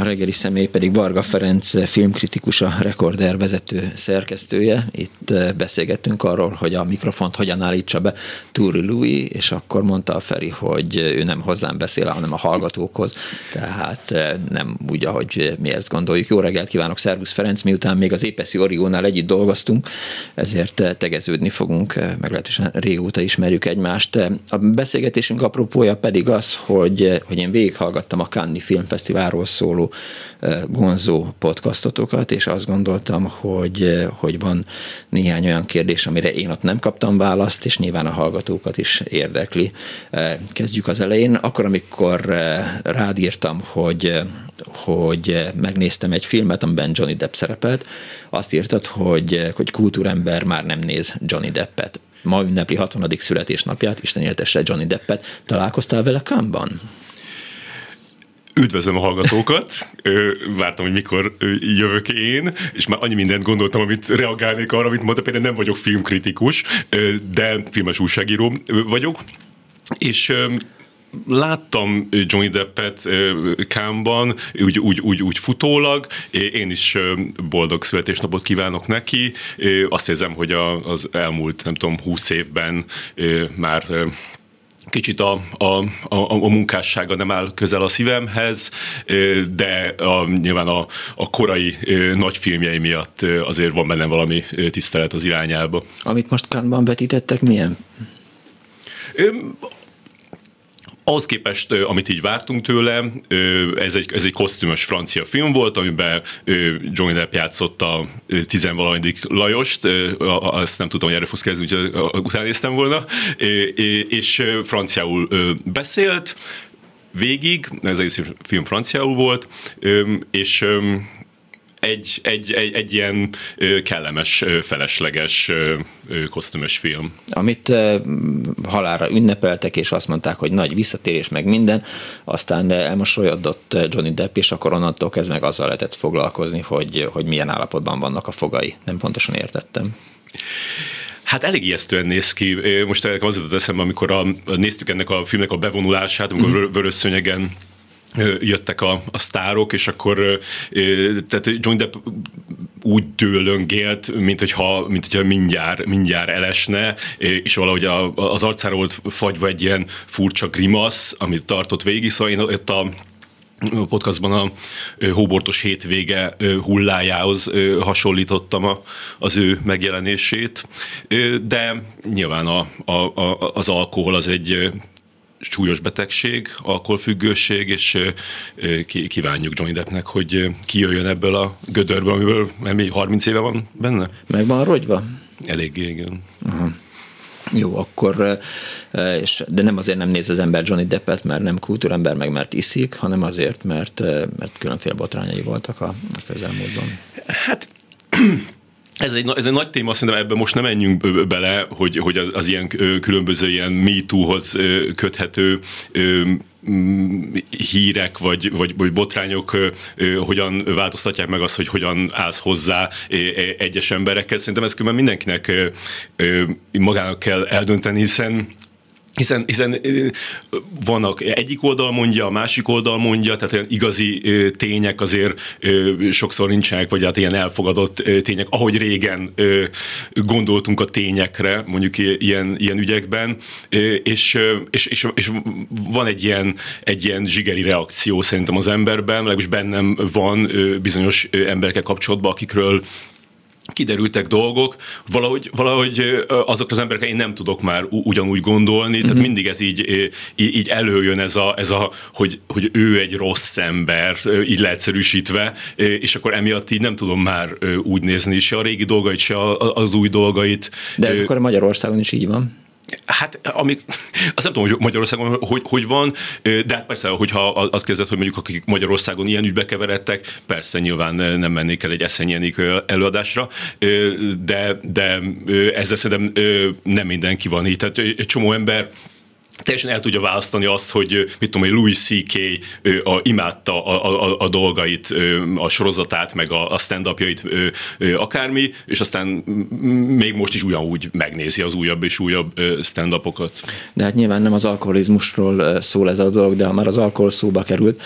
A reggeli személy pedig Varga Ferenc filmkritikus, a Rekorder vezető szerkesztője. Itt eh, beszélgettünk arról, hogy a mikrofont hogyan állítsa be Túri Louis, és akkor mondta a Feri, hogy ő nem hozzám beszél, hanem a hallgatókhoz. Tehát eh, nem úgy, ahogy mi ezt gondoljuk. Jó reggelt kívánok, Szervusz Ferenc, miután még az Épeszi Origónál együtt dolgoztunk, ezért eh, tegeződni fogunk, meglehetősen régóta ismerjük egymást. A beszélgetésünk apropója pedig az, hogy, hogy én végighallgattam a Cannes Filmfesztiválról szóló gonzó podcastotokat, és azt gondoltam, hogy, hogy van néhány olyan kérdés, amire én ott nem kaptam választ, és nyilván a hallgatókat is érdekli. Kezdjük az elején. Akkor, amikor rád írtam, hogy hogy megnéztem egy filmet, amiben Johnny Depp szerepelt, azt írtad, hogy, hogy kultúrember már nem néz Johnny Deppet. Ma ünnepli 60. születésnapját, Isten éltesse Johnny Deppet. Találkoztál vele Kámban? Üdvözlöm a hallgatókat, vártam, hogy mikor jövök én, és már annyi mindent gondoltam, amit reagálnék arra, amit mondta, például nem vagyok filmkritikus, de filmes újságíró vagyok, és láttam Johnny Deppet Kámban, úgy, úgy, úgy, úgy futólag, én is boldog születésnapot kívánok neki, azt érzem, hogy az elmúlt, nem tudom, húsz évben már kicsit a, a, a, a munkássága nem áll közel a szívemhez, de a, nyilván a, a korai nagy filmjei miatt azért van benne valami tisztelet az irányába. Amit most Kánban vetítettek, milyen? Ahhoz képest, amit így vártunk tőle, ez egy, ez egy kosztümös francia film volt, amiben Johnny Depp játszott a tizenvalanyadik Lajost, azt nem tudom, hogy erre fogsz kezdeni, úgyhogy utána néztem volna, és franciául beszélt, végig, ez egész film franciául volt, és egy, egy, egy, egy ilyen kellemes, felesleges kosztümös film. Amit halára ünnepeltek, és azt mondták, hogy nagy visszatérés, meg minden, aztán elmosolyodott Johnny Depp, és akkor onnantól kezdve meg azzal lehetett foglalkozni, hogy, hogy milyen állapotban vannak a fogai. Nem pontosan értettem. Hát elég ijesztően néz ki. Most az jutott eszembe, amikor a, néztük ennek a filmnek a bevonulását, amikor mm. vörös szőnyegen jöttek a, a sztárok, és akkor tehát Johnny Depp úgy dőlöngélt, mint hogyha, mint hogyha mindjárt, mindjárt elesne, és valahogy a, az arcára volt fagyva egy ilyen furcsa grimasz, amit tartott végig, szóval én ott a podcastban a hóbortos hétvége hullájához hasonlítottam a, az ő megjelenését, de nyilván a, a, a, az alkohol az egy súlyos betegség, alkoholfüggőség, és kívánjuk Johnny Deppnek, hogy kijöjjön ebből a gödörből, amiből mi 30 éve van benne. Meg van rogyva? Eléggé, igen. Aha. Jó, akkor, és, de nem azért nem néz az ember Johnny Deppet, mert nem kultúrember, meg mert iszik, hanem azért, mert, mert különféle botrányai voltak a, a közelmúltban. Hát ez egy, ez egy nagy téma, szerintem ebben most nem menjünk bele, hogy, hogy az, az ilyen különböző ilyen MeToo-hoz köthető hírek vagy, vagy, vagy botrányok hogyan változtatják meg azt, hogy hogyan állsz hozzá egyes emberekhez. Szerintem ezt különben mindenkinek magának kell eldönteni, hiszen hiszen, hiszen vannak egyik oldal mondja, a másik oldal mondja, tehát olyan igazi tények azért sokszor nincsenek, vagy hát ilyen elfogadott tények, ahogy régen gondoltunk a tényekre, mondjuk ilyen, ilyen ügyekben, és, és, és, és van egy ilyen, egy ilyen zsigeri reakció szerintem az emberben, legalábbis bennem van bizonyos emberekkel kapcsolatban, akikről kiderültek dolgok, valahogy, valahogy azok az emberek én nem tudok már ugyanúgy gondolni, tehát uh-huh. mindig ez így, így előjön ez a, ez a hogy, hogy ő egy rossz ember, így leegyszerűsítve, és akkor emiatt így nem tudom már úgy nézni se a régi dolgait, se az új dolgait. De ez akkor Magyarországon is így van. Hát, amik, azt nem tudom, hogy Magyarországon hogy, hogy van, de hát persze, hogyha azt kezdett, hogy mondjuk akik Magyarországon ilyen ügybe keveredtek, persze nyilván nem mennék el egy eszenyi előadásra, de, de ezzel szerintem nem mindenki van így. Tehát egy csomó ember teljesen el tudja választani azt, hogy mit tudom, hogy Louis C.K. A, imádta a, a, a dolgait, a sorozatát, meg a, a stand-upjait, akármi, és aztán még most is ugyanúgy megnézi az újabb és újabb stand-upokat. De hát nyilván nem az alkoholizmusról szól ez a dolog, de ha már az alkohol szóba került,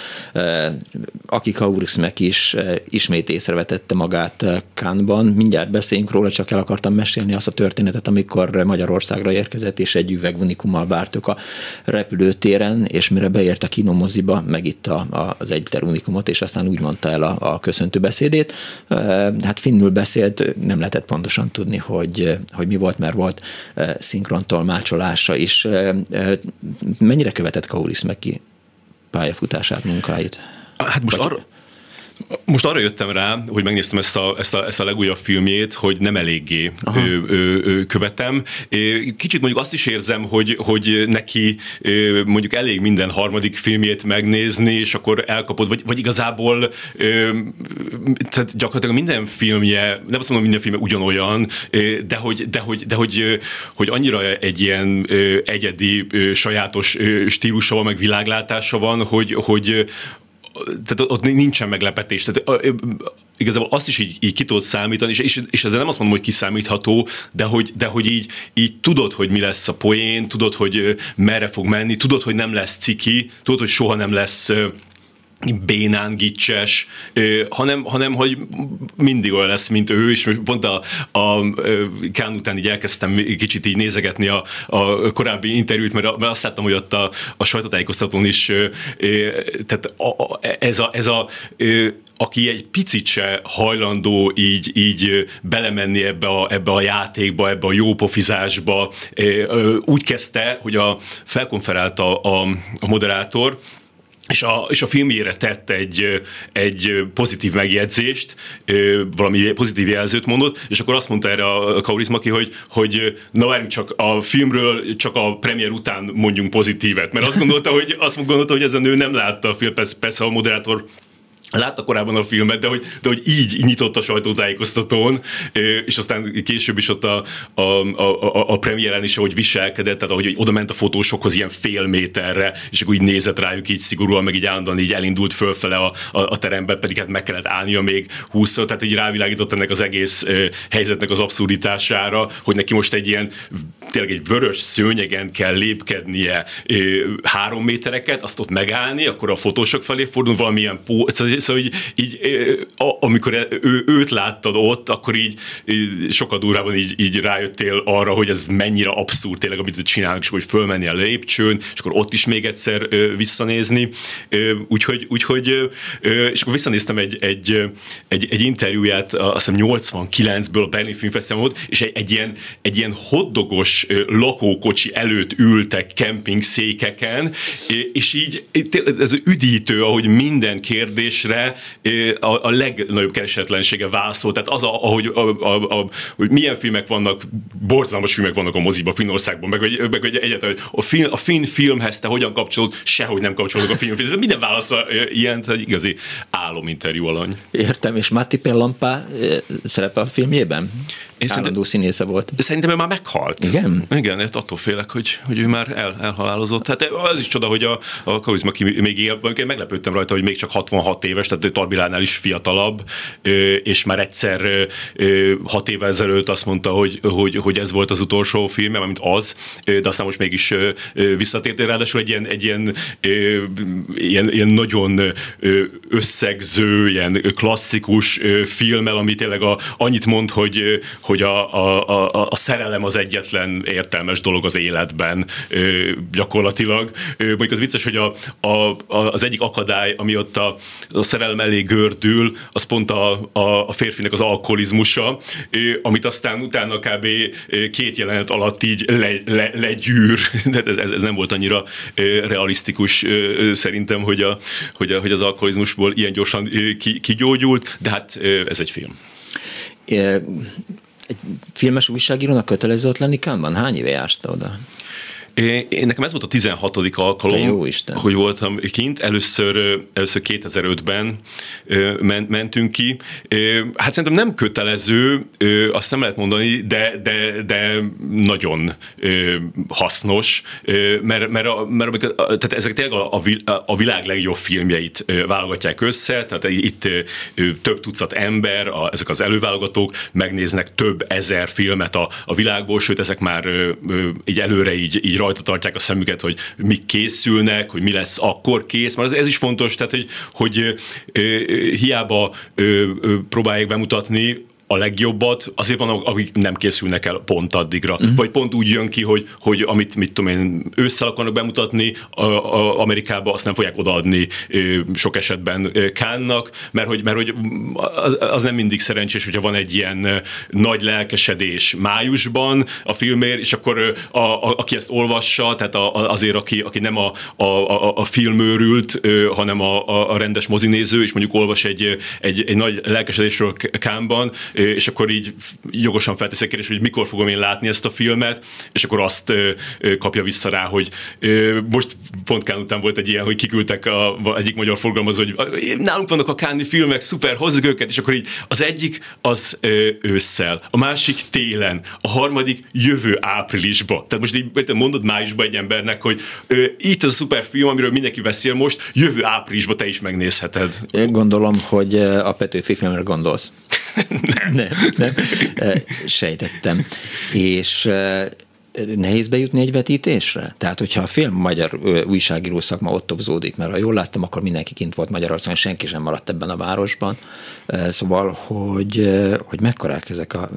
aki Kauris meg is ismét észrevetette magát Kánban, mindjárt beszéljünk róla, csak el akartam mesélni azt a történetet, amikor Magyarországra érkezett, és egy üveg unikummal vártuk a repülőtéren, és mire beért a kinomoziba, megitta az egy unikumot, és aztán úgy mondta el a, a köszöntő beszédét. Hát finnül beszélt, nem lehetett pontosan tudni, hogy, hogy mi volt, mert volt szinkrontolmácsolása is. Mennyire követett Kaulis meg ki pályafutását, munkáit? Hát most Vagy... arra, most arra jöttem rá, hogy megnéztem ezt a, ezt a, ezt a legújabb filmjét, hogy nem eléggé ö, ö, ö, követem. Kicsit mondjuk azt is érzem, hogy, hogy neki mondjuk elég minden harmadik filmjét megnézni, és akkor elkapod, vagy, vagy igazából tehát gyakorlatilag minden filmje, nem azt mondom, minden filmje ugyanolyan, de hogy, de hogy, de hogy, hogy annyira egy ilyen egyedi, sajátos stílusa van, meg világlátása van, hogy, hogy, tehát ott nincsen meglepetés. Tehát igazából azt is így, így ki tudod számítani, és, és, és ezzel nem azt mondom, hogy kiszámítható, de hogy, de hogy így, így tudod, hogy mi lesz a poén, tudod, hogy merre fog menni, tudod, hogy nem lesz ciki, tudod, hogy soha nem lesz bénán, gicses, hanem, hanem hogy mindig olyan lesz, mint ő, és pont a, a Kán után így elkezdtem kicsit így nézegetni a, a korábbi interjút, mert, mert azt láttam, hogy ott a, a sajtótájékoztatón is tehát a, a, ez a, ez a aki egy picit se hajlandó így, így belemenni ebbe a, ebbe a játékba, ebbe a jópofizásba, úgy kezdte, hogy a felkonferálta a, a moderátor, és a, és a filmjére tett egy, egy pozitív megjegyzést, valami pozitív jelzőt mondott, és akkor azt mondta erre a Kaurismaki, hogy, hogy na várjunk csak a filmről csak a premier után mondjunk pozitívet, mert azt gondolta, hogy, azt gondolta, hogy ez a nő nem látta a film, persze, persze a moderátor Látta korábban a filmet, de hogy, de hogy így nyitott a sajtótájékoztatón, és aztán később is ott a, a, a, a premiéren is, ahogy viselkedett, tehát ahogy oda ment a fotósokhoz ilyen fél méterre, és akkor így nézett rájuk így szigorúan, meg így állandóan így elindult fölfele a, a, a terembe, pedig hát meg kellett állnia még húszszor, tehát így rávilágított ennek az egész helyzetnek az abszurditására, hogy neki most egy ilyen, tényleg egy vörös szőnyegen kell lépkednie három métereket, azt ott megállni, akkor a fotósok felé fordul valamilyen pó, szóval így, így amikor ő, őt láttad ott, akkor így, így sokkal durrában így, így rájöttél arra, hogy ez mennyire abszurd tényleg, amit csinálnak, és hogy fölmenni a lépcsőn, és akkor ott is még egyszer visszanézni. Úgyhogy, úgyhogy és akkor visszanéztem egy, egy, egy, egy interjúját, azt hiszem 89-ből a Berlin Film volt, és egy, egy ilyen, egy ilyen hoddogos lakókocsi előtt ültek kemping székeken, és így ez üdítő, ahogy minden kérdésre filmre a, a legnagyobb keresetlensége vászol. Tehát az, a, ahogy a, a, a, hogy milyen filmek vannak, borzalmas filmek vannak a moziba Finnországban, meg hogy, meg, hogy a, film, a finn filmhez te hogyan kapcsolód, sehogy nem kapcsolódok a filmhez. Ez minden válasz ilyen, tehát igazi álominterjú alany. Értem, és Matti Pellampa szerepel a filmjében? Én Állandó színésze volt. Szerintem ő már meghalt. Igen? Igen, hát attól félek, hogy, hogy ő már el, elhalálozott. Hát az is csoda, hogy a, a karizma ki még él, én meglepődtem rajta, hogy még csak 66 éves, tehát Tarbilánál is fiatalabb, és már egyszer hat évvel ezelőtt azt mondta, hogy, hogy, hogy ez volt az utolsó filmem, mint az, de aztán most mégis visszatért, ráadásul egy ilyen, egy ilyen, ilyen, ilyen nagyon összegző, ilyen klasszikus filmmel, ami tényleg a, annyit mond, hogy, hogy a, a, a, a szerelem az egyetlen értelmes dolog az életben ö, gyakorlatilag. Ö, mondjuk az vicces, hogy a, a, az egyik akadály, ami ott a, a szerelem elé gördül, az pont a, a, a férfinek az alkoholizmusa, ö, amit aztán utána kb. két jelenet alatt így le, le, legyűr. De ez, ez, nem volt annyira ö, realisztikus szerintem, hogy, a, hogy, a, hogy az alkoholizmusból ilyen gyorsan ki, kigyógyult, de hát ez egy film egy filmes újságírónak kötelező ott lenni Kánban? Hány éve jársz oda? Én, nekem ez volt a 16. alkalom, jó Isten. hogy voltam kint. Először, először 2005-ben mentünk ki. Hát szerintem nem kötelező, azt nem lehet mondani, de, de, de nagyon hasznos, mert, mert, a, mert tehát ezek tényleg a, a világ legjobb filmjeit válogatják össze, tehát itt több tucat ember, a, ezek az előválogatók megnéznek több ezer filmet a, a világból, sőt ezek már így előre így, így rajta tartják a szemüket, hogy mik készülnek, hogy mi lesz akkor kész, mert ez, is fontos, tehát hogy, hogy hiába próbálják bemutatni a legjobbat, azért van, akik nem készülnek el pont addigra. Uh-huh. Vagy pont úgy jön ki, hogy, hogy amit mit tudom én, ősszel akarnak bemutatni, a, a Amerikába azt nem fogják odaadni sok esetben Kánnak, mert hogy, mert hogy az, az nem mindig szerencsés, hogyha van egy ilyen nagy lelkesedés májusban a filmért, és akkor a, a, aki ezt olvassa, tehát a, azért, aki, aki nem a, a, a, a filmőrült, hanem a, a, a rendes mozinéző, és mondjuk olvas egy, egy, egy nagy lelkesedésről Kánban, és akkor így jogosan felteszek kérdést, hogy mikor fogom én látni ezt a filmet, és akkor azt kapja vissza rá, hogy most pont Kán után volt egy ilyen, hogy kiküldtek a, egyik magyar forgalmazó, hogy nálunk vannak a Káni filmek, szuper, hozzuk őket, és akkor így az egyik az ősszel, a másik télen, a harmadik jövő áprilisba. Tehát most így mondod májusban egy embernek, hogy itt az a szuper film, amiről mindenki beszél most, jövő áprilisba te is megnézheted. Én gondolom, hogy a Petőfi filmre gondolsz. nem. nem. Sejtettem. És nehéz bejutni egy vetítésre? Tehát, hogyha a film magyar újságíró szakma ott topzódik, mert ha jól láttam, akkor mindenki kint volt Magyarországon, senki sem maradt ebben a városban. Szóval, hogy, hogy mekkorák ezek a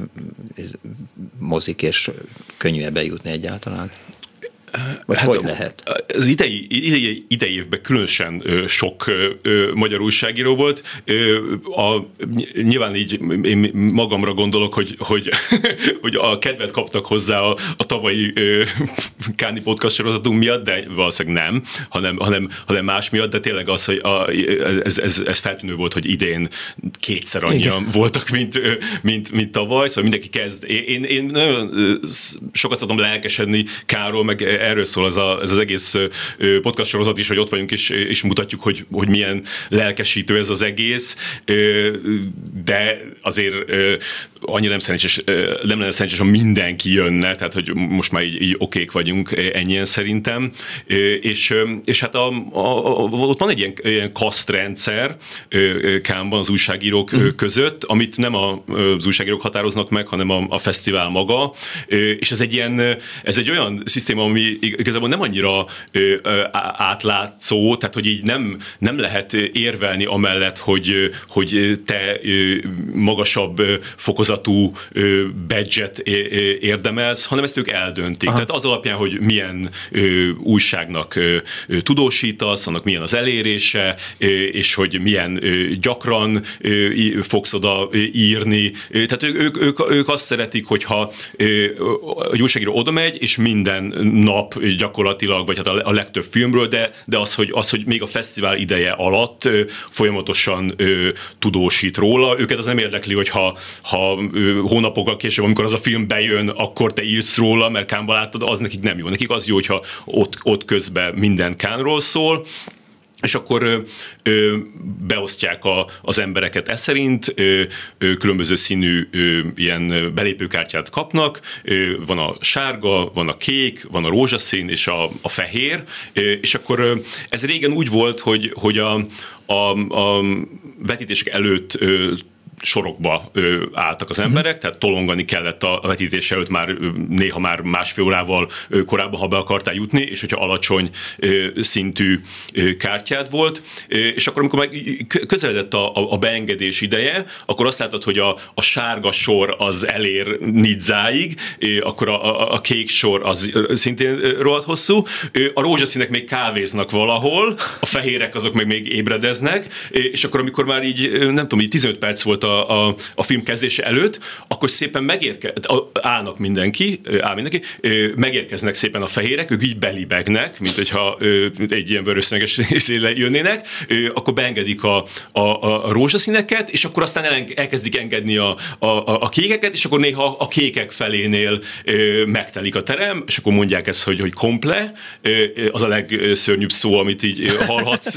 mozik, és könnyű bejutni egyáltalán? Vagy hát, hogy lehet? Az idei, idei, idei évben különösen sok magyar újságíró volt. A, nyilván így én magamra gondolok, hogy, hogy, hogy a kedvet kaptak hozzá a, a tavalyi Káni podcast sorozatunk miatt, de valószínűleg nem, hanem, hanem, hanem más miatt, de tényleg az, hogy a, ez, ez, ez feltűnő volt, hogy idén kétszer annyian Igen. voltak, mint, mint, mint tavaly, szóval mindenki kezd. Én, én nagyon sokat szoktam lelkesedni Káról, meg erről szól ez, a, ez az egész podcast sorozat is, hogy ott vagyunk és, és mutatjuk, hogy, hogy milyen lelkesítő ez az egész, de azért annyira nem szerencsés, nem lenne szerencsés, ha mindenki jönne, tehát hogy most már így, így okék vagyunk ennyien szerintem, és, és hát a, a, a, ott van egy ilyen, ilyen kasztrendszer Kámban az újságírók mm. között, amit nem a, az újságírók határoznak meg, hanem a, a fesztivál maga, és ez egy ilyen, ez egy olyan szisztéma, ami igazából nem annyira átlátszó, tehát hogy így nem, nem lehet érvelni amellett, hogy, hogy te magasabb fokozatú badge érdemelsz, hanem ezt ők eldöntik. Aha. Tehát az alapján, hogy milyen újságnak tudósítasz, annak milyen az elérése, és hogy milyen gyakran fogsz oda írni. Tehát ők, ők, ők azt szeretik, hogyha egy újságíró oda megy, és minden nap gyakorlatilag, vagy hát a, legtöbb filmről, de, de az, hogy, az, hogy még a fesztivál ideje alatt folyamatosan tudósít róla. Őket az nem érdekli, hogy ha, ha hónapokkal később, amikor az a film bejön, akkor te írsz róla, mert Kánba láttad, az nekik nem jó. Nekik az jó, hogyha ott, ott közben minden Kánról szól, és akkor ö, ö, beosztják a, az embereket. E szerint, ö, ö, különböző színű ö, ilyen belépőkártyát kapnak, ö, van a sárga, van a kék, van a rózsaszín és a, a fehér, ö, és akkor ö, ez régen úgy volt, hogy, hogy a, a, a vetítések előtt ö, sorokba ö, álltak az emberek, uh-huh. tehát tolongani kellett a vetítés előtt már néha már másfél órával ö, korábban, ha be akartál jutni, és hogyha alacsony ö, szintű ö, kártyád volt, ö, és akkor amikor meg közeledett a, a, a beengedés ideje, akkor azt látod, hogy a, a sárga sor az elér Nidzáig, ö, akkor a, a, a kék sor az szintén rohadt hosszú, ö, a rózsaszínek még kávéznak valahol, a fehérek azok meg még ébredeznek, és akkor amikor már így, nem tudom, így 15 perc volt a, a, a film kezdése előtt, akkor szépen megérke, állnak mindenki, áll mindenki, megérkeznek szépen a fehérek, ők így belibegnek, mint hogyha mint egy ilyen vörösszöveges jönnének, akkor beengedik a, a, a rózsaszíneket, és akkor aztán elkezdik engedni a, a, a kékeket, és akkor néha a kékek felénél megtelik a terem, és akkor mondják ezt, hogy, hogy komple, az a legszörnyűbb szó, amit így hallhatsz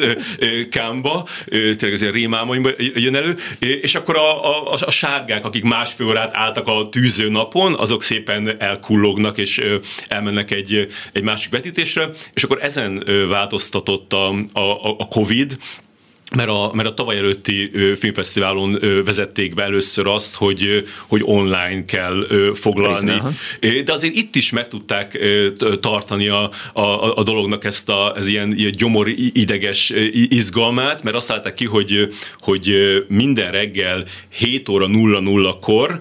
kámba, tényleg ez ilyen rémámaimba jön elő, és akkor a, a, a sárgák, akik másfél órát álltak a tűző napon, azok szépen elkullognak, és elmennek egy, egy másik vetítésre, és akkor ezen változtatott a, a, a Covid, mert a, mert a tavaly előtti filmfesztiválon vezették be először azt, hogy, hogy online kell foglalni. De azért itt is meg tudták tartani a, a, a dolognak ezt a ez ilyen, ilyen gyomor ideges izgalmát, mert azt látták ki, hogy, hogy minden reggel 7 óra 00-kor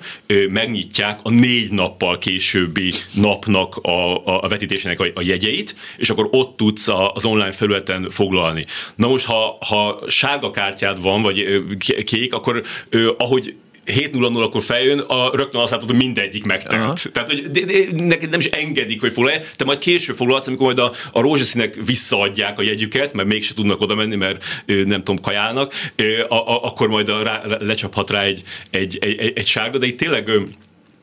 megnyitják a négy nappal későbbi napnak a, a vetítésének a, a jegyeit, és akkor ott tudsz az online felületen foglalni. Na most, ha, ha sárga kártyád van, vagy kék, akkor ahogy 7-0-0 akkor feljön, a, rögtön azt látod, hogy mindegyik megtelt. Aha. Tehát, hogy de, de, neked nem is engedik, hogy foglalj, te majd később foglalsz, amikor majd a, a rózsaszínek visszaadják a jegyüket, mert mégse tudnak oda menni, mert nem tudom, kajálnak, a, a, akkor majd a, rá, lecsaphat rá egy, egy, egy, egy sárga, de itt tényleg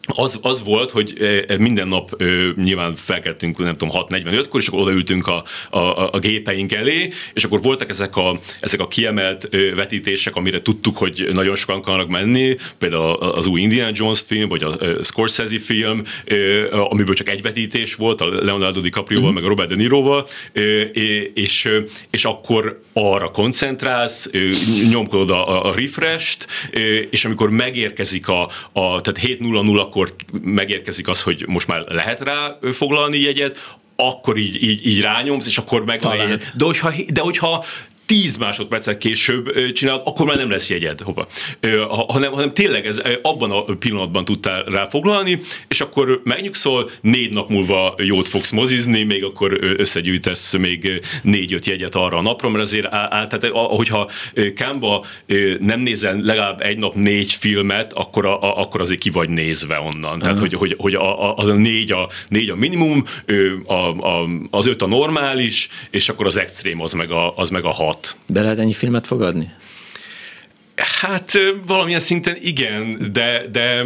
az, az volt, hogy minden nap nyilván felkeltünk, nem tudom, 6.45-kor, és akkor odaültünk a, a, a gépeink elé, és akkor voltak ezek a, ezek a kiemelt vetítések, amire tudtuk, hogy nagyon sokan akarnak menni, például az új Indiana Jones film, vagy a Scorsese film, amiből csak egy vetítés volt, a Leonardo DiCaprio-val, mm. meg a Robert De Niro-val, és, és akkor arra koncentrálsz, nyomkodod a, a refresh-t, és amikor megérkezik a, a tehát 7.00 akkor megérkezik az, hogy most már lehet rá foglalni jegyet, akkor így, így, így rányomsz, és akkor meg De hogyha, de hogyha 10 másodperccel később csinálod, akkor már nem lesz jegyed, hova. Hanem, hanem tényleg ez abban a pillanatban tudtál ráfoglalni, és akkor megnyugszol, négy nap múlva jót fogsz mozizni, még akkor összegyűjtesz még négy-öt jegyet arra a napra, mert azért áll, tehát ahogyha Kámba nem nézel legalább egy nap négy filmet, akkor, a, akkor azért ki vagy nézve onnan. Tehát, hogy, hogy, hogy a, a, a négy, a négy a minimum, a, a, az öt a normális, és akkor az extrém az meg a, az meg a hat hat. Be lehet ennyi filmet fogadni? Hát valamilyen szinten igen, de, de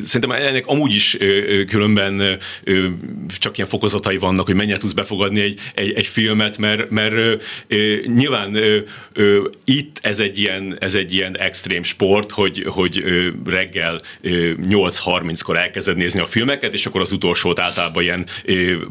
szerintem ennek amúgy is különben csak ilyen fokozatai vannak, hogy mennyire tudsz befogadni egy, egy, egy filmet, mert, mert nyilván itt ez egy ilyen, ez egy ilyen extrém sport, hogy, hogy reggel 8.30-kor elkezded nézni a filmeket, és akkor az utolsót általában ilyen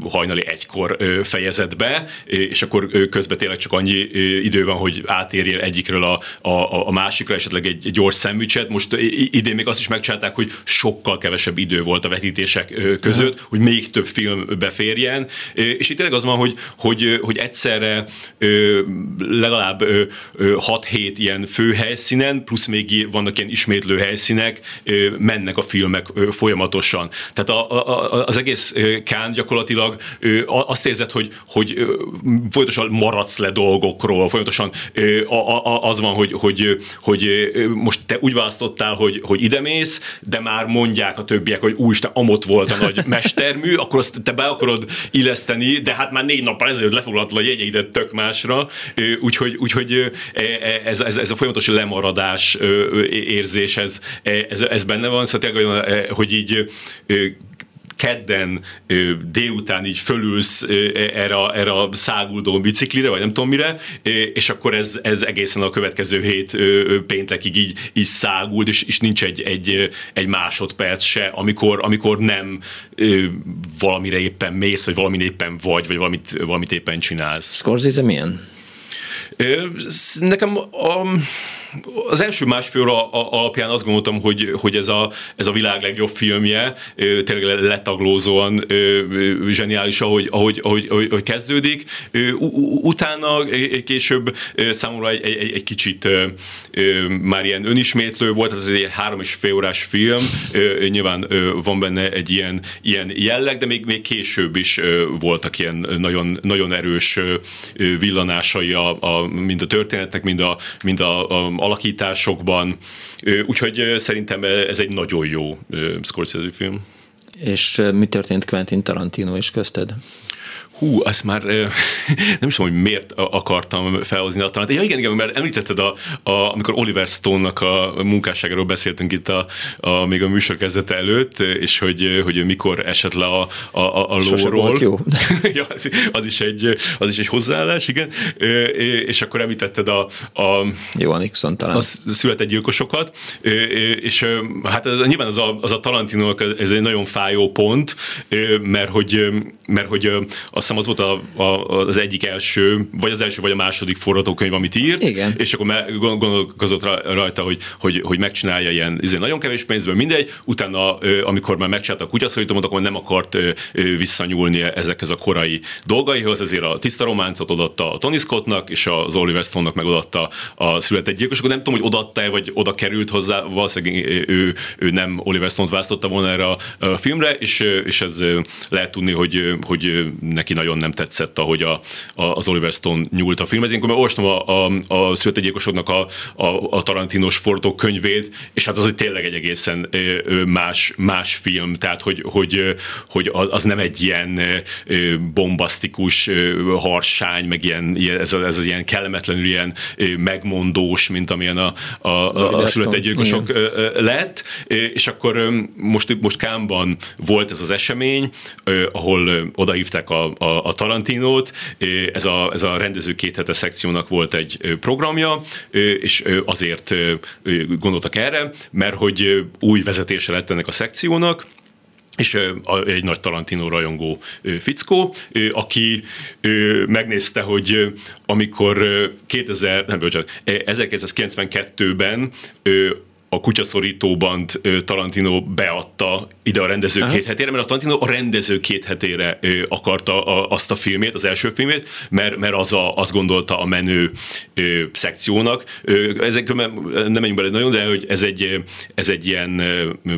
hajnali egykor fejezed be, és akkor közben tényleg csak annyi idő van, hogy átérjél egyikről a, a, a másikra esetleg egy, gyors szendvicset. Most idén még azt is megcsinálták, hogy sokkal kevesebb idő volt a vetítések között, hogy még több film beférjen. És itt tényleg az van, hogy, hogy, hogy egyszerre legalább 6-7 ilyen fő helyszínen, plusz még vannak ilyen ismétlő helyszínek, mennek a filmek folyamatosan. Tehát a, a, az egész Kán gyakorlatilag azt érzed, hogy, hogy folyamatosan maradsz le dolgokról, folyamatosan az van, hogy, hogy, hogy most te úgy választottál, hogy, hogy ide mész, de már mondják a többiek, hogy úristen, amott volt a nagy mestermű, akkor azt te be akarod illeszteni, de hát már négy nappal ezelőtt lefoglaltad a jegyeidet tök másra, úgyhogy, úgyhogy ez, ez, ez a folyamatos lemaradás érzés, ez, ez, ez benne van, szóval hogy így kedden délután így fölülsz erre, a, erre a száguldó biciklire, vagy nem tudom mire, és akkor ez, ez egészen a következő hét péntekig így, így száguld, és, és nincs egy, egy, egy másodperc se, amikor, amikor nem valamire éppen mész, vagy valamit éppen vagy, vagy valamit, valamit éppen csinálsz. Scorsese milyen? Nekem a, az első másfél óra alapján azt gondoltam, hogy, hogy ez, a, ez a világ legjobb filmje, tényleg letaglózóan zseniális, ahogy, ahogy, ahogy, ahogy kezdődik. Utána később számomra egy, egy, egy kicsit már ilyen önismétlő volt, ez egy három és fél órás film, nyilván van benne egy ilyen, ilyen jelleg, de még, még később is voltak ilyen nagyon, nagyon erős villanásai a, a, mind a történetnek, mind a, mind a, a alakításokban, úgyhogy szerintem ez egy nagyon jó Scorsese film. És mi történt Quentin Tarantino is közted? Hú, azt már nem is tudom, hogy miért akartam felhozni a tanárt. Ja, igen, igen, mert említetted, a, a, amikor Oliver Stone-nak a munkásságáról beszéltünk itt a, a, még a műsor kezdete előtt, és hogy, hogy mikor esett le a, a, a lóról. jó. ja, az, az, is egy, az is egy hozzáállás, igen. És akkor említetted a, a jó, Nixon talán. A született gyilkosokat, és hát ez, nyilván az a, az a Tarantino, ez egy nagyon fájó pont, mert hogy, mert hogy a hiszem az volt a, a, az egyik első, vagy az első, vagy a második forgatókönyv, amit írt, Igen. és akkor gondolkozott rajta, hogy, hogy, hogy megcsinálja ilyen izé, nagyon kevés pénzből, mindegy, utána, amikor már megcsinálta a kutyaszorítomot, akkor nem akart visszanyúlni ezekhez a korai dolgaihoz, ezért a tiszta románcot odatta a Tony Scottnak, és az Oliver Stone-nak meg a született gyilkosok. Nem tudom, hogy odatta-e, vagy oda került hozzá, valószínűleg ő, ő nem Oliver Stone-t választotta volna erre a filmre, és, és ez lehet tudni, hogy, hogy neki nagyon nem tetszett, ahogy a, a, az Oliver Stone nyúlt a filmhez. Én akkor olvastam a, a, a születegyilkosoknak a, a, a Tarantinos könyvét, és hát az egy tényleg egy egészen más, más film, tehát hogy, hogy, hogy az, az nem egy ilyen bombasztikus harsány, meg ilyen, ez, az, ez az ilyen kellemetlenül ilyen megmondós, mint amilyen a, a, a, a születegyilkosok lett, és akkor most, most Kámban volt ez az esemény, ahol odahívták a, a a, a Tarantinót. Ez a, ez a rendező két hete szekciónak volt egy programja, és azért gondoltak erre, mert hogy új vezetése lett ennek a szekciónak, és egy nagy Tarantino rajongó fickó, aki megnézte, hogy amikor 2000, nem, bocsánat, 1992-ben a kutyaszorítóban Tarantino beadta ide a rendező Aha. két hetére, mert a Tarantino a rendező két hetére akarta azt a filmét, az első filmét, mert, mert az a, azt gondolta a menő szekciónak. Ezek nem menjünk bele nagyon, de hogy ez egy, ez egy ilyen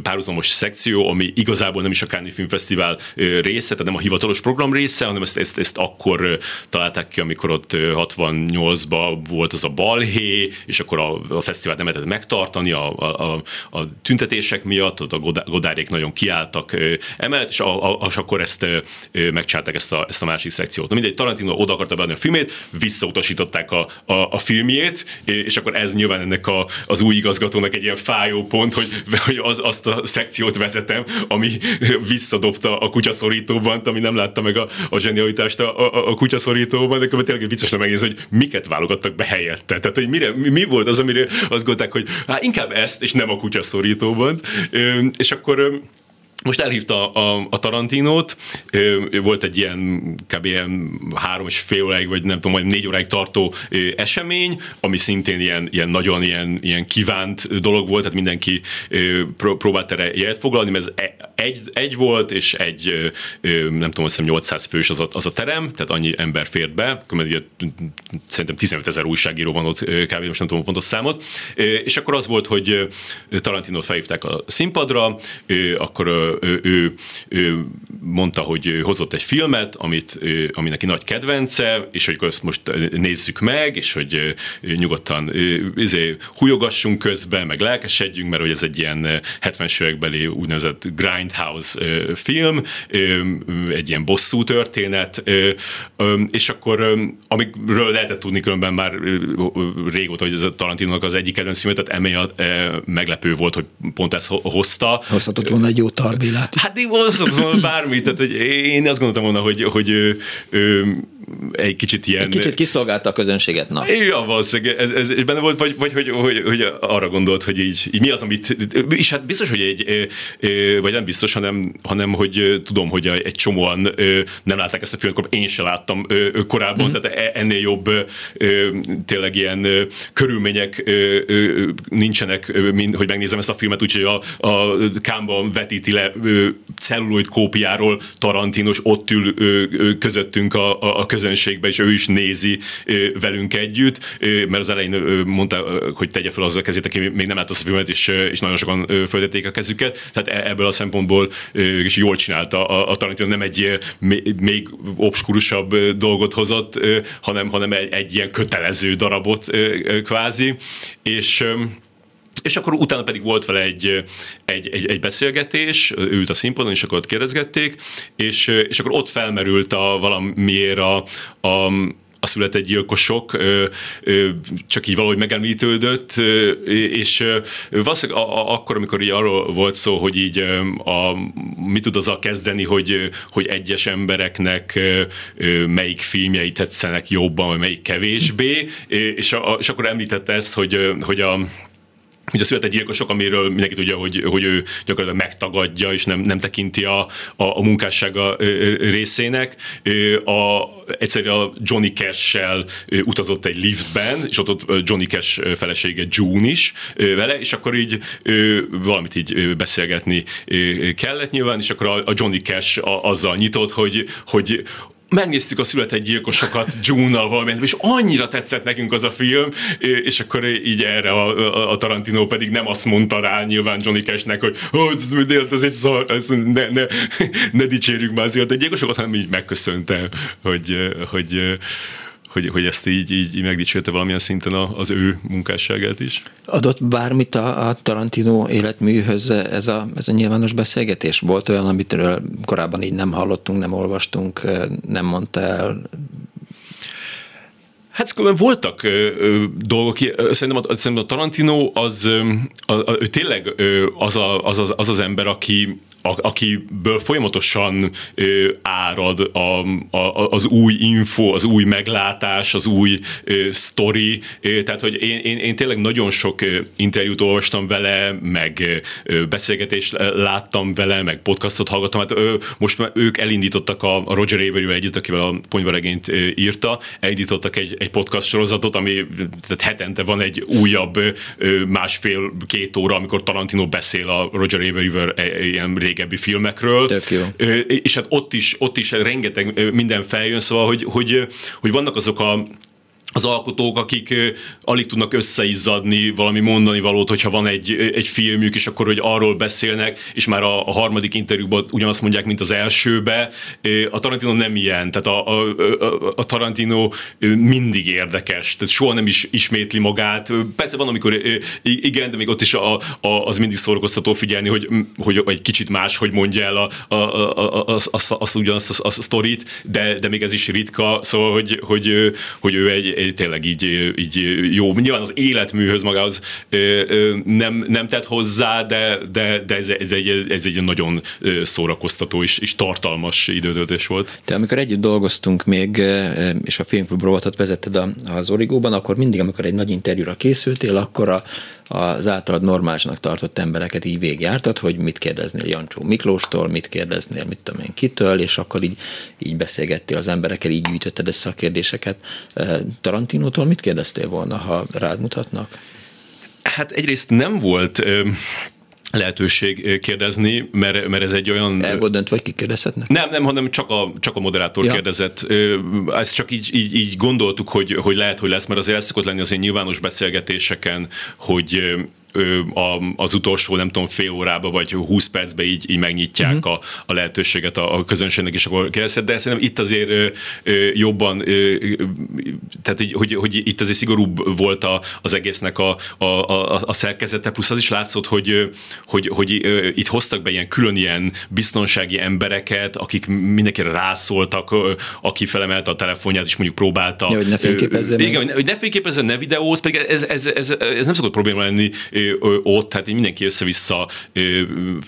párhuzamos szekció, ami igazából nem is a Cannes Filmfesztivál része, tehát nem a hivatalos program része, hanem ezt, ezt, ezt akkor találták ki, amikor ott 68-ban volt az a balhé, és akkor a, a fesztivál nem lehetett megtartani, a, a, a, a tüntetések miatt, ott a godárék nagyon kiálltak emellett, és, a, a, és akkor ezt megcsálták ezt a, ezt a másik szekciót. Na mindegy, Tarantino oda akarta beadni a filmét, visszautasították a, a, a filmjét, és akkor ez nyilván ennek a, az új igazgatónak egy ilyen fájó pont, hogy, hogy az, azt a szekciót vezetem, ami visszadobta a kutyaszorítóban, ami nem látta meg a, a zsenialitást a, a, a kutyaszorítóban, de tényleg viccesre megnézni, hogy miket válogattak be helyette. Tehát, hogy mire, mi, mi volt az, amire azt gondolták, hogy hát inkább ez ezt, és nem a kutyaszorítóban. És akkor most elhívta a, a Tarantinót, volt egy ilyen kb. ilyen három és fél óráig, vagy nem tudom, majd négy óráig tartó esemény, ami szintén ilyen, ilyen nagyon ilyen, ilyen kívánt dolog volt, tehát mindenki próbált erre jelet foglalni, mert ez e, egy, egy volt, és egy, nem tudom, azt hiszem 800 fős az a, az a terem, tehát annyi ember fért be, ugye, szerintem 15 ezer újságíró van ott kb. most nem tudom a pontos számot, és akkor az volt, hogy Tarantinót felhívták a színpadra, akkor ő, ő, ő mondta, hogy hozott egy filmet, amit, ami neki nagy kedvence, és hogy ezt most nézzük meg, és hogy nyugodtan izé, hújogassunk közben, meg lelkesedjünk, mert hogy ez egy ilyen 70-es évekbeli úgynevezett grindhouse film, egy ilyen bosszú történet, és akkor amikről lehetett tudni különben már régóta, hogy ez a Tarantino az egyik kedvenc filmet, tehát emiatt meglepő volt, hogy pont ezt hozta. Hozhatott volna egy jó tar Bélát is. Hát én mondhatom bármit, tehát hogy én azt gondoltam volna, hogy, hogy egy kicsit ilyen... Egy kicsit kiszolgálta a közönséget, na. Ja, valószínűleg ez, ez benne volt, vagy, vagy hogy, hogy, hogy, arra gondolt, hogy így, így mi az, amit... És hát biztos, hogy egy, vagy nem biztos, hanem, hanem hogy tudom, hogy egy csomóan nem látták ezt a filmet, akkor én sem láttam korábban, mm-hmm. tehát e, ennél jobb tényleg ilyen körülmények nincsenek, mint hogy megnézem ezt a filmet, úgyhogy a, a Kámban vetíti le celluloid kópiáról Tarantinos ott ül közöttünk a, a, a közönségbe, és ő is nézi velünk együtt, mert az elején mondta, hogy tegye fel azzal a kezét, aki még nem látta a filmet, és, és nagyon sokan föltették a kezüket, tehát e, ebből a szempontból is jól csinálta a, a Tarantino, nem egy még obskurusabb dolgot hozott, hanem, hanem egy, egy ilyen kötelező darabot kvázi, és és akkor utána pedig volt vele egy, egy, egy, egy beszélgetés, ült a színpadon, és akkor ott kérdezgették, és, és akkor ott felmerült a valamiért a, a a született gyilkosok csak így valahogy megemlítődött, és valószínűleg akkor, amikor így arról volt szó, hogy így a, mit tud azzal kezdeni, hogy, hogy egyes embereknek melyik filmjei tetszenek jobban, vagy melyik kevésbé, és, a, és akkor említette ezt, hogy, hogy a hogy a született gyilkosok, amiről mindenki tudja, hogy, hogy ő gyakorlatilag megtagadja, és nem, nem tekinti a, a, a munkássága részének. A, egyszerűen a Johnny Cash-sel utazott egy liftben, és ott, ott Johnny Cash felesége June is vele, és akkor így valamit így beszélgetni kellett nyilván, és akkor a Johnny Cash azzal nyitott, hogy, hogy megnéztük a született gyilkosokat June-nal valamint, és annyira tetszett nekünk az a film, és akkor így erre a, a, a Tarantino pedig nem azt mondta rá nyilván Johnny Cashnek, hogy ez, ez egy szar, ez ne, ne, ne dicsérjük már a született gyilkosokat, hanem így megköszönte, hogy, hogy hogy, hogy ezt így, így, így megdicsérte valamilyen szinten az ő munkásságát is. Adott bármit a, a Tarantino életműhöz ez a, ez a nyilvános beszélgetés? Volt olyan, amit korábban így nem hallottunk, nem olvastunk, nem mondta el, Hát voltak ö, ö, dolgok, szerintem a, szerintem a Tarantino az, ö, a, a, ő tényleg ö, az, a, az, az, az az ember, aki, a, akiből folyamatosan ö, árad a, a, az új info, az új meglátás, az új ö, sztori, ö, tehát hogy én, én, én tényleg nagyon sok interjút olvastam vele, meg ö, beszélgetést láttam vele, meg podcastot hallgattam, hát ö, most már ők elindítottak a, Roger Avery együtt, akivel a ponyvaregényt írta, elindítottak egy, egy podcast sorozatot, ami tehát hetente van egy újabb másfél-két óra, amikor Tarantino beszél a Roger Avery-vel e, ilyen régebbi filmekről. Tök jó. És hát ott is, ott is rengeteg minden feljön, szóval, hogy, hogy, hogy vannak azok a az alkotók, akik alig tudnak összeizzadni valami mondani valót, hogyha van egy, egy filmjük, és akkor, hogy arról beszélnek, és már a, a harmadik interjúban ugyanazt mondják, mint az elsőbe. A Tarantino nem ilyen, tehát a, a, a, a Tarantino mindig érdekes, tehát soha nem is ismétli magát. Persze van, amikor igen, de még ott is a, a, az mindig szórakoztató figyelni, hogy, hogy egy kicsit más, hogy mondja el a, a, a, a, azt, azt ugyanazt a, a sztorit, de, de még ez is ritka, szóval, hogy, hogy, hogy ő egy, tényleg így, így jó. Nyilván az életműhöz magához nem, nem tett hozzá, de, de, de ez, ez, egy, ez egy nagyon szórakoztató és, és tartalmas időtöltés volt. Te amikor együtt dolgoztunk még, és a filmklub rovatot vezetted az Origóban, akkor mindig, amikor egy nagy interjúra készültél, akkor a, az általad normálisnak tartott embereket így végigjártad, hogy mit kérdeznél Jancsó Miklóstól, mit kérdeznél, mit tudom én kitől, és akkor így, így beszélgettél az emberekkel, így gyűjtötted össze a kérdéseket. Tarantinótól mit kérdeztél volna, ha rád mutatnak? Hát egyrészt nem volt lehetőség kérdezni, mert, mert ez egy olyan... El volt döntve, vagy kikérdezhetnek? Nem, nem, hanem csak a, csak a moderátor ja. kérdezett. Ezt csak így, így, így gondoltuk, hogy, hogy lehet, hogy lesz, mert azért el szokott lenni az én nyilvános beszélgetéseken, hogy az utolsó, nem tudom, fél órába vagy 20 percbe így, így megnyitják uh-huh. a, a lehetőséget a, a közönségnek, és akkor kérdezhet, de szerintem itt azért jobban, tehát hogy, hogy, hogy itt azért szigorúbb volt a, az egésznek a, a, a, a szerkezete, plusz az is látszott, hogy, hogy, hogy itt hoztak be ilyen külön ilyen biztonsági embereket, akik mindenkire rászóltak, aki felemelte a telefonját, és mondjuk próbálta. Ja, hogy ne fényképezzen. Igen, hogy ne fényképezzen, ne videóz, pedig ez, ez, ez, ez nem szokott probléma lenni ott, tehát mindenki össze-vissza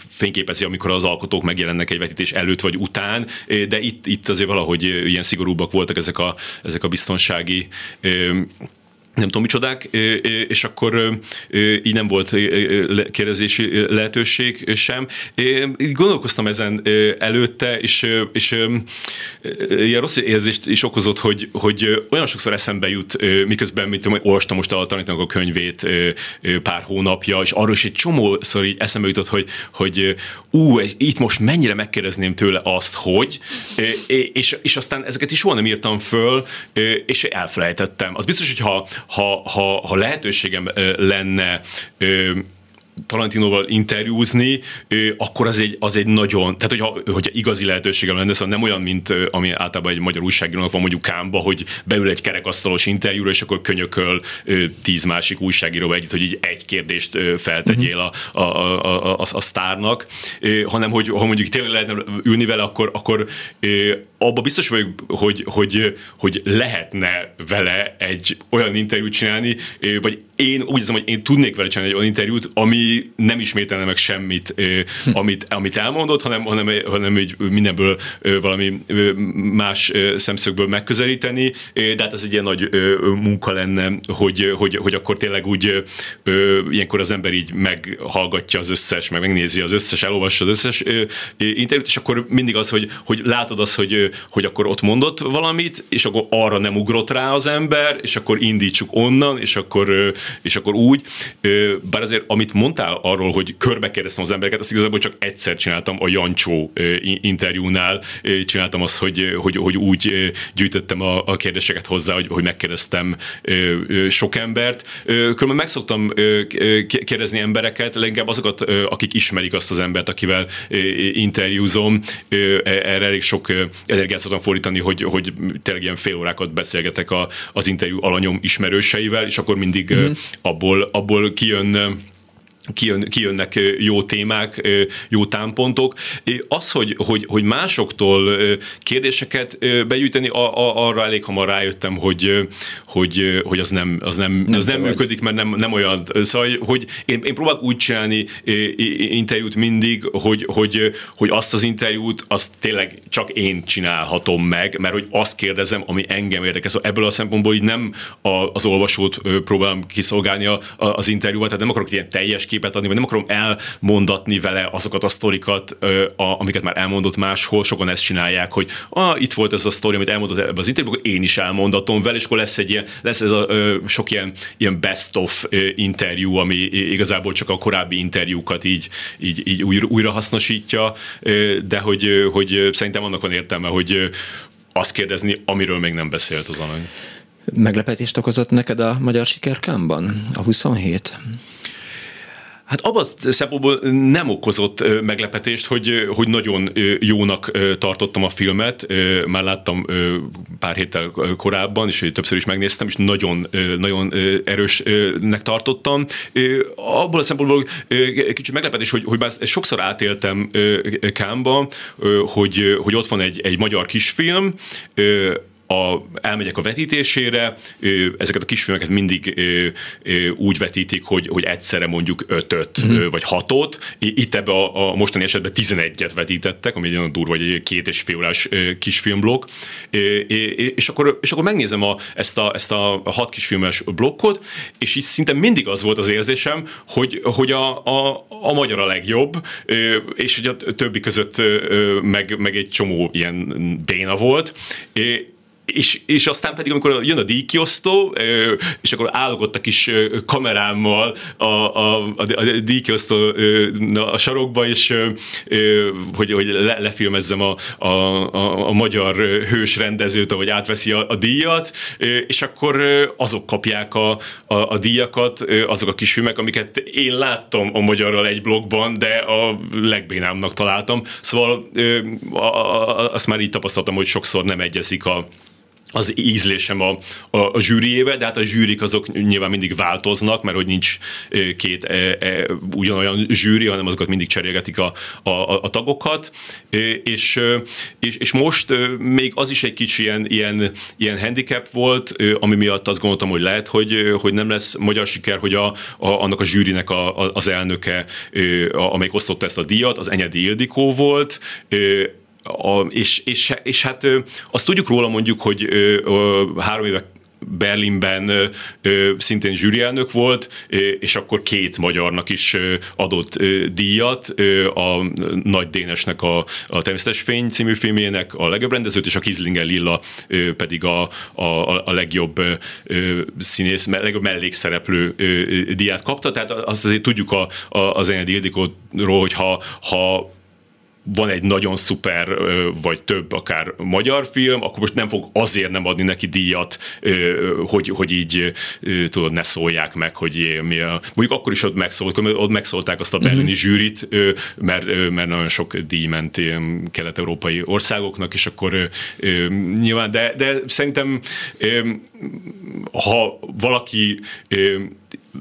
fényképezi, amikor az alkotók megjelennek egy vetítés előtt vagy után, de itt, itt azért valahogy ilyen szigorúbbak voltak ezek a, ezek a biztonsági nem tudom micsodák, és akkor így nem volt kérdezési lehetőség sem. Így gondolkoztam ezen előtte, és, és ilyen rossz érzést is okozott, hogy, hogy olyan sokszor eszembe jut, miközben, mit tudom, olvastam most a tanítanak a könyvét pár hónapja, és arról is egy csomószor így eszembe jutott, hogy, hogy ú, itt most mennyire megkérdezném tőle azt, hogy, és, és aztán ezeket is soha nem írtam föl, és elfelejtettem. Az biztos, hogy ha, ha, ha, ha lehetőségem lenne Talantinoval interjúzni, akkor az egy, az egy nagyon, tehát hogyha, hogyha igazi lehetőségem lenne, szóval nem olyan, mint ami általában egy magyar újságírónak van mondjuk Kámba, hogy beül egy kerekasztalos interjúra, és akkor könyököl tíz másik újságíróval együtt, hogy így egy kérdést feltegyél a, a, a, a, a sztárnak, hanem hogy ha mondjuk tényleg lehetne ülni vele, akkor, akkor abba biztos vagyok, hogy, hogy, hogy lehetne vele egy olyan interjút csinálni, vagy én úgy hiszem, hogy én tudnék vele csinálni egy olyan interjút, ami nem ismételne meg semmit, amit, amit elmondott, hanem, hanem, hanem így mindenből valami más szemszögből megközelíteni, de hát ez egy ilyen nagy munka lenne, hogy, hogy, hogy akkor tényleg úgy ilyenkor az ember így meghallgatja az összes, meg megnézi az összes, elolvassa az összes interjút, és akkor mindig az, hogy, hogy látod azt, hogy, hogy akkor ott mondott valamit, és akkor arra nem ugrott rá az ember, és akkor indítsuk onnan, és akkor és akkor úgy, bár azért amit mondtál arról, hogy körbe kérdeztem az embereket, azt igazából csak egyszer csináltam a Jancsó interjúnál, csináltam azt, hogy, hogy, hogy úgy gyűjtöttem a, a kérdéseket hozzá, hogy, hogy megkérdeztem sok embert. Különben meg szoktam kérdezni embereket, leginkább azokat, akik ismerik azt az embert, akivel interjúzom, erre elég sok energiát szoktam fordítani, hogy, hogy tényleg ilyen fél órákat beszélgetek a, az interjú alanyom ismerőseivel, és akkor mindig uh-huh abból, abból kijön kijön, kijönnek jó témák, jó támpontok. Az, hogy, hogy, hogy másoktól kérdéseket begyűjteni, arra elég hamar rájöttem, hogy, hogy, hogy az nem, az nem, nem, az nem működik, mert nem, nem olyan. Szóval, hogy én, én próbálok úgy csinálni interjút mindig, hogy, hogy, hogy azt az interjút, azt tényleg csak én csinálhatom meg, mert hogy azt kérdezem, ami engem érdekel. Szóval ebből a szempontból így nem az olvasót próbálom kiszolgálni az interjúval, tehát nem akarok ilyen teljes kép képet adni, vagy nem akarom elmondatni vele azokat a sztorikat, amiket már elmondott máshol. Sokan ezt csinálják, hogy ah, itt volt ez a sztori, amit elmondott ebbe az interjúban, én is elmondatom vele, és akkor lesz egy ilyen, lesz ez a sok ilyen, ilyen best of interjú, ami igazából csak a korábbi interjúkat így, így, így újra, újra hasznosítja, de hogy, hogy szerintem annak van értelme, hogy azt kérdezni, amiről még nem beszélt az alany. Meglepetést okozott neked a magyar sikerkámban, a 27? Hát abban szempontból nem okozott meglepetést, hogy, hogy nagyon jónak tartottam a filmet. Már láttam pár héttel korábban, és többször is megnéztem, és nagyon, nagyon erősnek tartottam. Abból a szempontból kicsit meglepetés, hogy, hogy bár sokszor átéltem Kámba, hogy, hogy ott van egy, egy magyar kisfilm, a, elmegyek a vetítésére, ezeket a kisfilmeket mindig úgy vetítik, hogy, hogy egyszerre mondjuk ötöt mm. vagy hatot. Itt ebbe a, a mostani esetben 11-et vetítettek, ami egy olyan durva, vagy egy két és fél órás kisfilmblokk. És akkor, és akkor megnézem a, ezt, a, ezt a hat kisfilmes blokkot, és így szinte mindig az volt az érzésem, hogy, hogy a, a, a magyar a legjobb, és hogy a többi között meg, meg egy csomó ilyen béna volt és, és aztán pedig, amikor jön a díjkiosztó, és akkor állok a kis kamerámmal a, a, a, a díjkiosztó a sarokba, és hogy, hogy le, lefilmezzem a, a, a, a magyar hős rendezőt, ahogy átveszi a, a díjat, és akkor azok kapják a, a, a díjakat, azok a kis filmek, amiket én láttam a magyarral egy blogban, de a legbénámnak találtam. Szóval azt már így tapasztaltam, hogy sokszor nem egyezik a, az ízlésem a, a, a zsűriével, de hát a zsűrik azok nyilván mindig változnak, mert hogy nincs két e, e, ugyanolyan zsűri, hanem azokat mindig cserélgetik a, a, a tagokat, és, és, és most még az is egy kicsi ilyen, ilyen, ilyen handicap volt, ami miatt azt gondoltam, hogy lehet, hogy, hogy nem lesz magyar siker, hogy a, a, annak a zsűrinek a, a, az elnöke, amelyik osztotta ezt a díjat, az Enyedi Ildikó volt, a, és, és, és hát azt tudjuk róla mondjuk, hogy három éve Berlinben szintén zsűrielnök volt, és akkor két magyarnak is adott díjat, a Nagy Dénesnek a, a Természetes Fény című filmjének a legjobb rendezőt, és a Kizlinger Lilla pedig a, a, a legjobb színész, legjobb mellékszereplő díját kapta, tehát azt azért tudjuk a, a, az Enyedi Ildikóról, hogy ha, ha van egy nagyon szuper, vagy több akár magyar film, akkor most nem fog azért nem adni neki díjat, hogy, hogy így tudod, ne szólják meg, hogy mi a... Mondjuk akkor is ott megszólt, ott megszólták azt a berlini uh-huh. zsűrit, mert, mert nagyon sok díj ment kelet-európai országoknak, és akkor nyilván, de, de szerintem ha valaki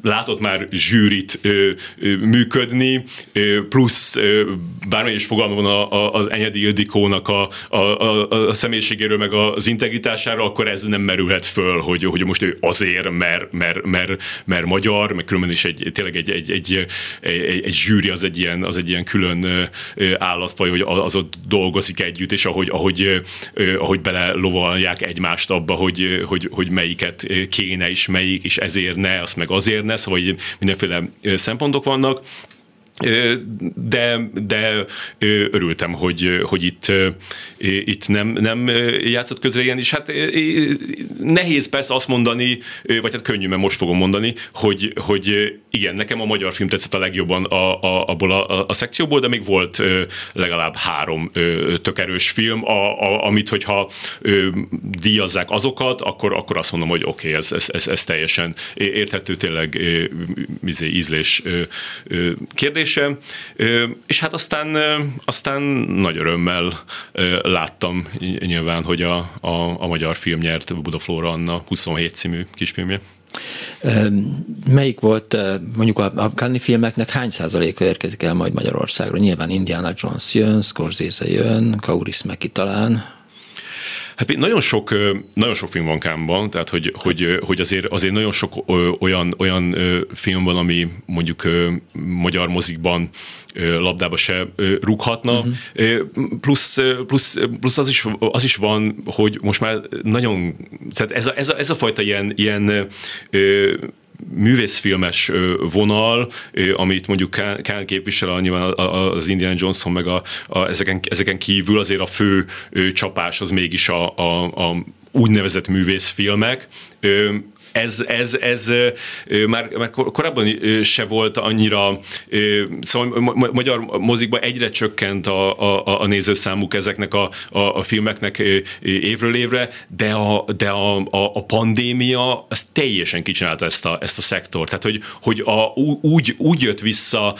látott már zsűrit ö, ö, működni, ö, plusz ö, bármilyen is fogalma van a, a, az Enyedi Ildikónak a, a, a, a személyiségéről, meg az integritására, akkor ez nem merülhet föl, hogy, hogy most ő azért, mert, mert, mert, mert magyar, meg különben is egy, tényleg egy, egy, egy, egy, egy zsűri az egy ilyen, az egy ilyen külön állatfaj, hogy az ott dolgozik együtt, és ahogy, ahogy, ahogy bele lovalják egymást abba, hogy, hogy, hogy melyiket kéne, és melyik, és ezért ne, azt meg azért ne, szóval mindenféle szempontok vannak de, de örültem, hogy, hogy itt, itt nem, nem játszott közre ilyen, és hát nehéz persze azt mondani, vagy hát könnyű, mert most fogom mondani, hogy, hogy igen, nekem a magyar film tetszett a legjobban a, a, abból a, a szekcióból, de még volt legalább három tök erős film, a, a, amit hogyha díjazzák azokat, akkor, akkor azt mondom, hogy oké, okay, ez, ez, ez, ez teljesen érthető, tényleg izé, ízlés kérdés kérdése, és hát aztán, aztán nagy örömmel láttam nyilván, hogy a, a, a magyar film nyert Budaflóra Anna 27 című kisfilmje. Melyik volt mondjuk a Cannes filmeknek hány százaléka érkezik el majd Magyarországra? Nyilván Indiana Jones jön, Scorsese jön, Kaurismäki talán. Hát nagyon sok, nagyon sok film van Kámban, tehát hogy, hogy, hogy azért, azért nagyon sok olyan, olyan film van, ami mondjuk magyar mozikban labdába se rúghatna. Uh-huh. Plusz, plusz, plusz az, is, az is van, hogy most már nagyon, tehát ez a, ez a, ez a fajta ilyen, ilyen művészfilmes vonal, amit mondjuk Kán képvisel nyilván az Indiana Johnson, meg a, a, ezeken, ezeken kívül azért a fő csapás az mégis a, a, a úgynevezett művészfilmek ez, ez, ez már, már korábban se volt annyira, szóval magyar mozikban egyre csökkent a, a, a nézőszámuk ezeknek a, a, a filmeknek évről évre, de a, de a, a, a pandémia az teljesen kicsinálta ezt a, ezt a szektort. Tehát, hogy, hogy a, úgy, úgy jött vissza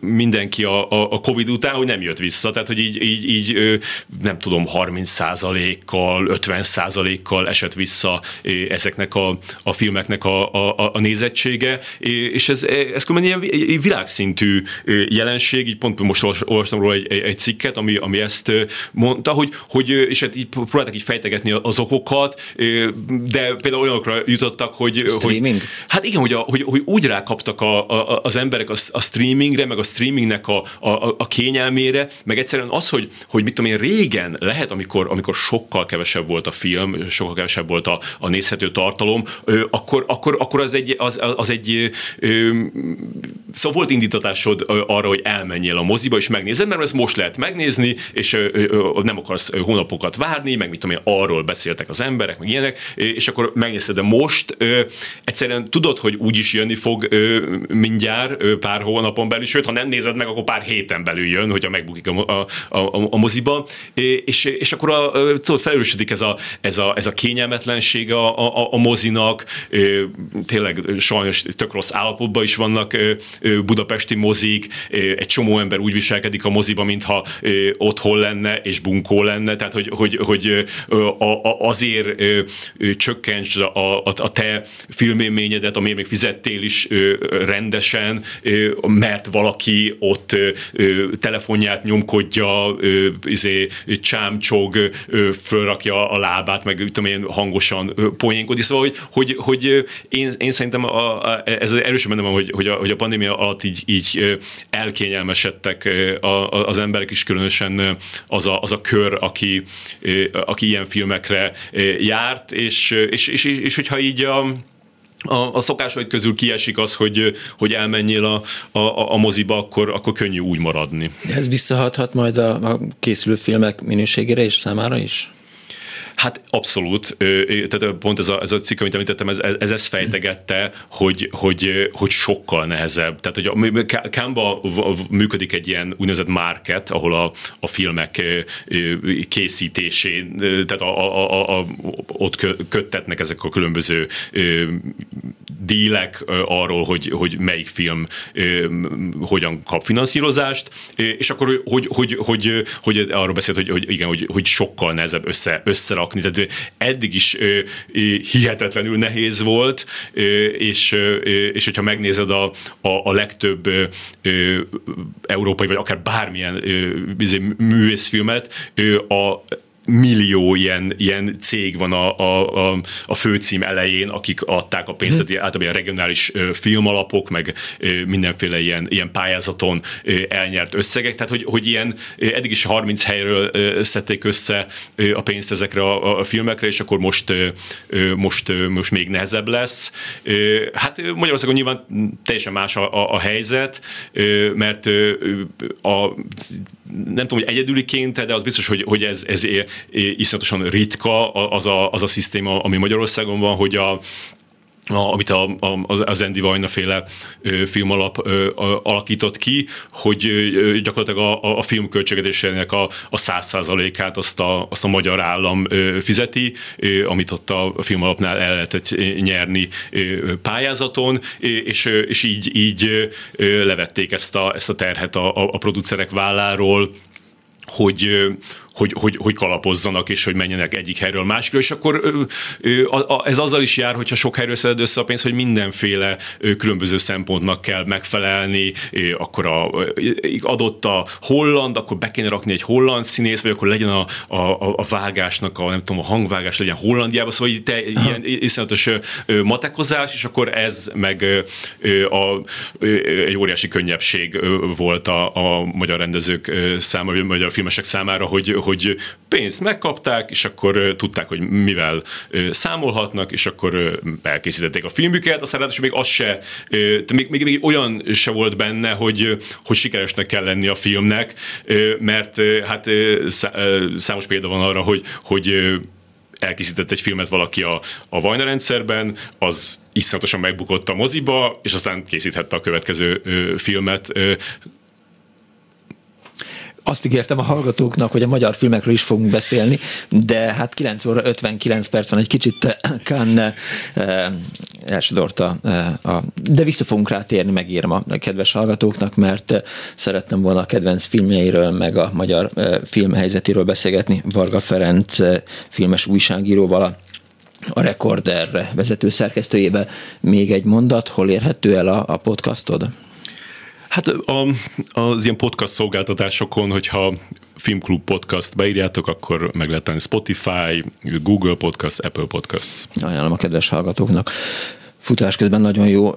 mindenki a, a Covid után, hogy nem jött vissza. Tehát, hogy így, így, így nem tudom, 30 kal 50 kal esett vissza ezeknek a, a filmeknek a, a, a nézettsége, és ez, ez különben ilyen világszintű jelenség, így pont most olvastam róla egy, egy cikket, ami, ami ezt mondta, hogy, hogy és hát így próbáltak így fejtegetni az okokat, de például olyanokra jutottak, hogy... Streaming? Hogy, hát igen, hogy, a, hogy, hogy úgy rákaptak a, a, az emberek a, a streamingre, meg a streamingnek a, a, a kényelmére, meg egyszerűen az, hogy, hogy mit tudom én, régen lehet, amikor, amikor sokkal kevesebb volt a film, sokkal kevesebb volt a, a nézhető tartalom, akkor, akkor, akkor az egy, az, az egy szóval volt indítatásod arra, hogy elmenjél a moziba, és megnézed, mert ezt most lehet megnézni, és nem akarsz hónapokat várni, meg mit tudom én, arról beszéltek az emberek, meg ilyenek, és akkor megnézed, de most egyszerűen tudod, hogy úgy is jönni fog mindjárt pár hónapon belül, sőt, ha nem nézed meg, akkor pár héten belül jön, hogyha megbukik a, a, a, a moziba, és, és akkor a, tudod, felősödik ez a, ez a, ez a kényelmetlenség a, a, a mozinak, tényleg sajnos tök rossz állapotban is vannak budapesti mozik, egy csomó ember úgy viselkedik a moziba, mintha otthon lenne és bunkó lenne, tehát hogy, hogy, hogy azért csökkents a, a, a te filmélményedet, amiért még fizettél is rendesen, mert valaki ott telefonját nyomkodja, izé, csámcsog, fölrakja a lábát, meg tudom én hangosan poénkodik, szóval hogy, hogy, hogy én, én szerintem a, a, ez erősen benne van, hogy, hogy, a, hogy a pandémia alatt így, így elkényelmesedtek az emberek is, különösen az a, az a kör, aki, aki ilyen filmekre járt, és, és, és, és hogyha így a a, a szokásaid közül kiesik az, hogy, hogy elmenjél a, a, a moziba, akkor, akkor könnyű úgy maradni. De ez visszahathat majd a, a készülő filmek minőségére és számára is? Hát abszolút, tehát pont ez a, ez a cikk, amit említettem, ez, ez, ez fejtegette, hogy, hogy, hogy sokkal nehezebb. Tehát, hogy a Canva működik egy ilyen úgynevezett market, ahol a, a filmek készítésén, tehát a, a, a, a, ott köttetnek ezek a különböző dílek arról, hogy, hogy melyik film hogyan kap finanszírozást, és akkor hogy, hogy, hogy, hogy arról beszélt, hogy, hogy igen, hogy, hogy sokkal nehezebb össze, összerakni. Tehát eddig is hihetetlenül nehéz volt, és, és hogyha megnézed a, a, a legtöbb európai, vagy akár bármilyen izé, művészfilmet, a millió ilyen, ilyen cég van a, a, a, a főcím elején, akik adták a pénzt, tehát általában ilyen regionális filmalapok, meg mindenféle ilyen, ilyen pályázaton elnyert összegek, tehát hogy, hogy ilyen eddig is 30 helyről szedték össze a pénzt ezekre a, a filmekre, és akkor most, most, most még nehezebb lesz. Hát Magyarországon nyilván teljesen más a, a, a helyzet, mert a nem tudom, hogy egyedüliként, de az biztos, hogy, hogy ez, ez iszonyatosan ritka az a, az a szisztéma, ami Magyarországon van, hogy a, a, amit a, a, az Andy Vajna féle ö, filmalap ö, a, alakított ki, hogy ö, gyakorlatilag a, a film költségedésének a, a 100%-át azt a, azt a magyar állam ö, fizeti, ö, amit ott a filmalapnál el lehetett nyerni ö, pályázaton, és, és így, így ö, levették ezt a, ezt a terhet a, a, a producerek válláról, hogy, hogy, hogy, hogy kalapozzanak, és hogy menjenek egyik helyről másikra, és akkor ez azzal is jár, hogyha sok helyről szeded össze a pénzt, hogy mindenféle különböző szempontnak kell megfelelni, akkor a, adott a holland, akkor be kéne rakni egy holland színész, vagy akkor legyen a, a, a vágásnak, a, nem tudom, a hangvágás legyen Hollandiában, szóval így te, ilyen iszonyatos matekozás, és akkor ez meg a, egy óriási könnyebbség volt a, a magyar rendezők számára, vagy a magyar filmesek számára, hogy, hogy pénzt megkapták, és akkor tudták, hogy mivel számolhatnak, és akkor elkészítették a filmüket, aztán ráadásul még az se, még, még, még olyan se volt benne, hogy, hogy sikeresnek kell lenni a filmnek, mert hát számos példa van arra, hogy, hogy elkészített egy filmet valaki a, a Vajna rendszerben, az iszonyatosan megbukott a moziba, és aztán készíthette a következő ö, filmet. Ö, azt ígértem a hallgatóknak, hogy a magyar filmekről is fogunk beszélni, de hát 9 óra 59 perc van, egy kicsit eh, eh, elsodorta, eh, a, de vissza fogunk rátérni, megírom a kedves hallgatóknak, mert szerettem volna a kedvenc filmjeiről, meg a magyar filmhelyzetéről beszélgetni Varga Ferenc filmes újságíróval, a a Recorder vezető szerkesztőjével. Még egy mondat, hol érhető el a, a podcastod? Hát a, az ilyen podcast szolgáltatásokon, hogyha Filmklub Podcast beírjátok, akkor meg lehet tenni Spotify, Google Podcast, Apple Podcast. Ajánlom a kedves hallgatóknak. Futás közben nagyon jó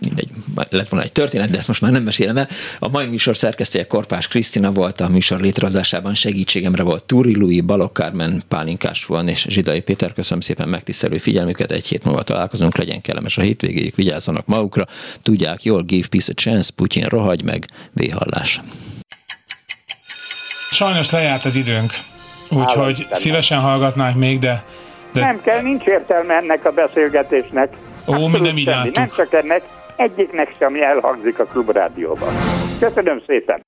mindegy, lett volna egy történet, de ezt most már nem mesélem el. A mai műsor szerkesztője Korpás Krisztina volt, a műsor létrehozásában segítségemre volt Túri Lui, Balok Kármen, Pálinkás van és Zsidai Péter. Köszönöm szépen megtisztelő figyelmüket, egy hét múlva találkozunk, legyen kellemes a hétvégéig, vigyázzanak magukra, tudják jól, give peace a chance, Putyin rohagy meg, véhallás. Sajnos lejárt az időnk, úgyhogy szívesen hallgatnánk még, de, de... Nem kell, nincs értelme ennek a beszélgetésnek. Ó, mi nem így Nem csak ennek, egyiknek sem elhangzik a klubrádióban. Köszönöm szépen!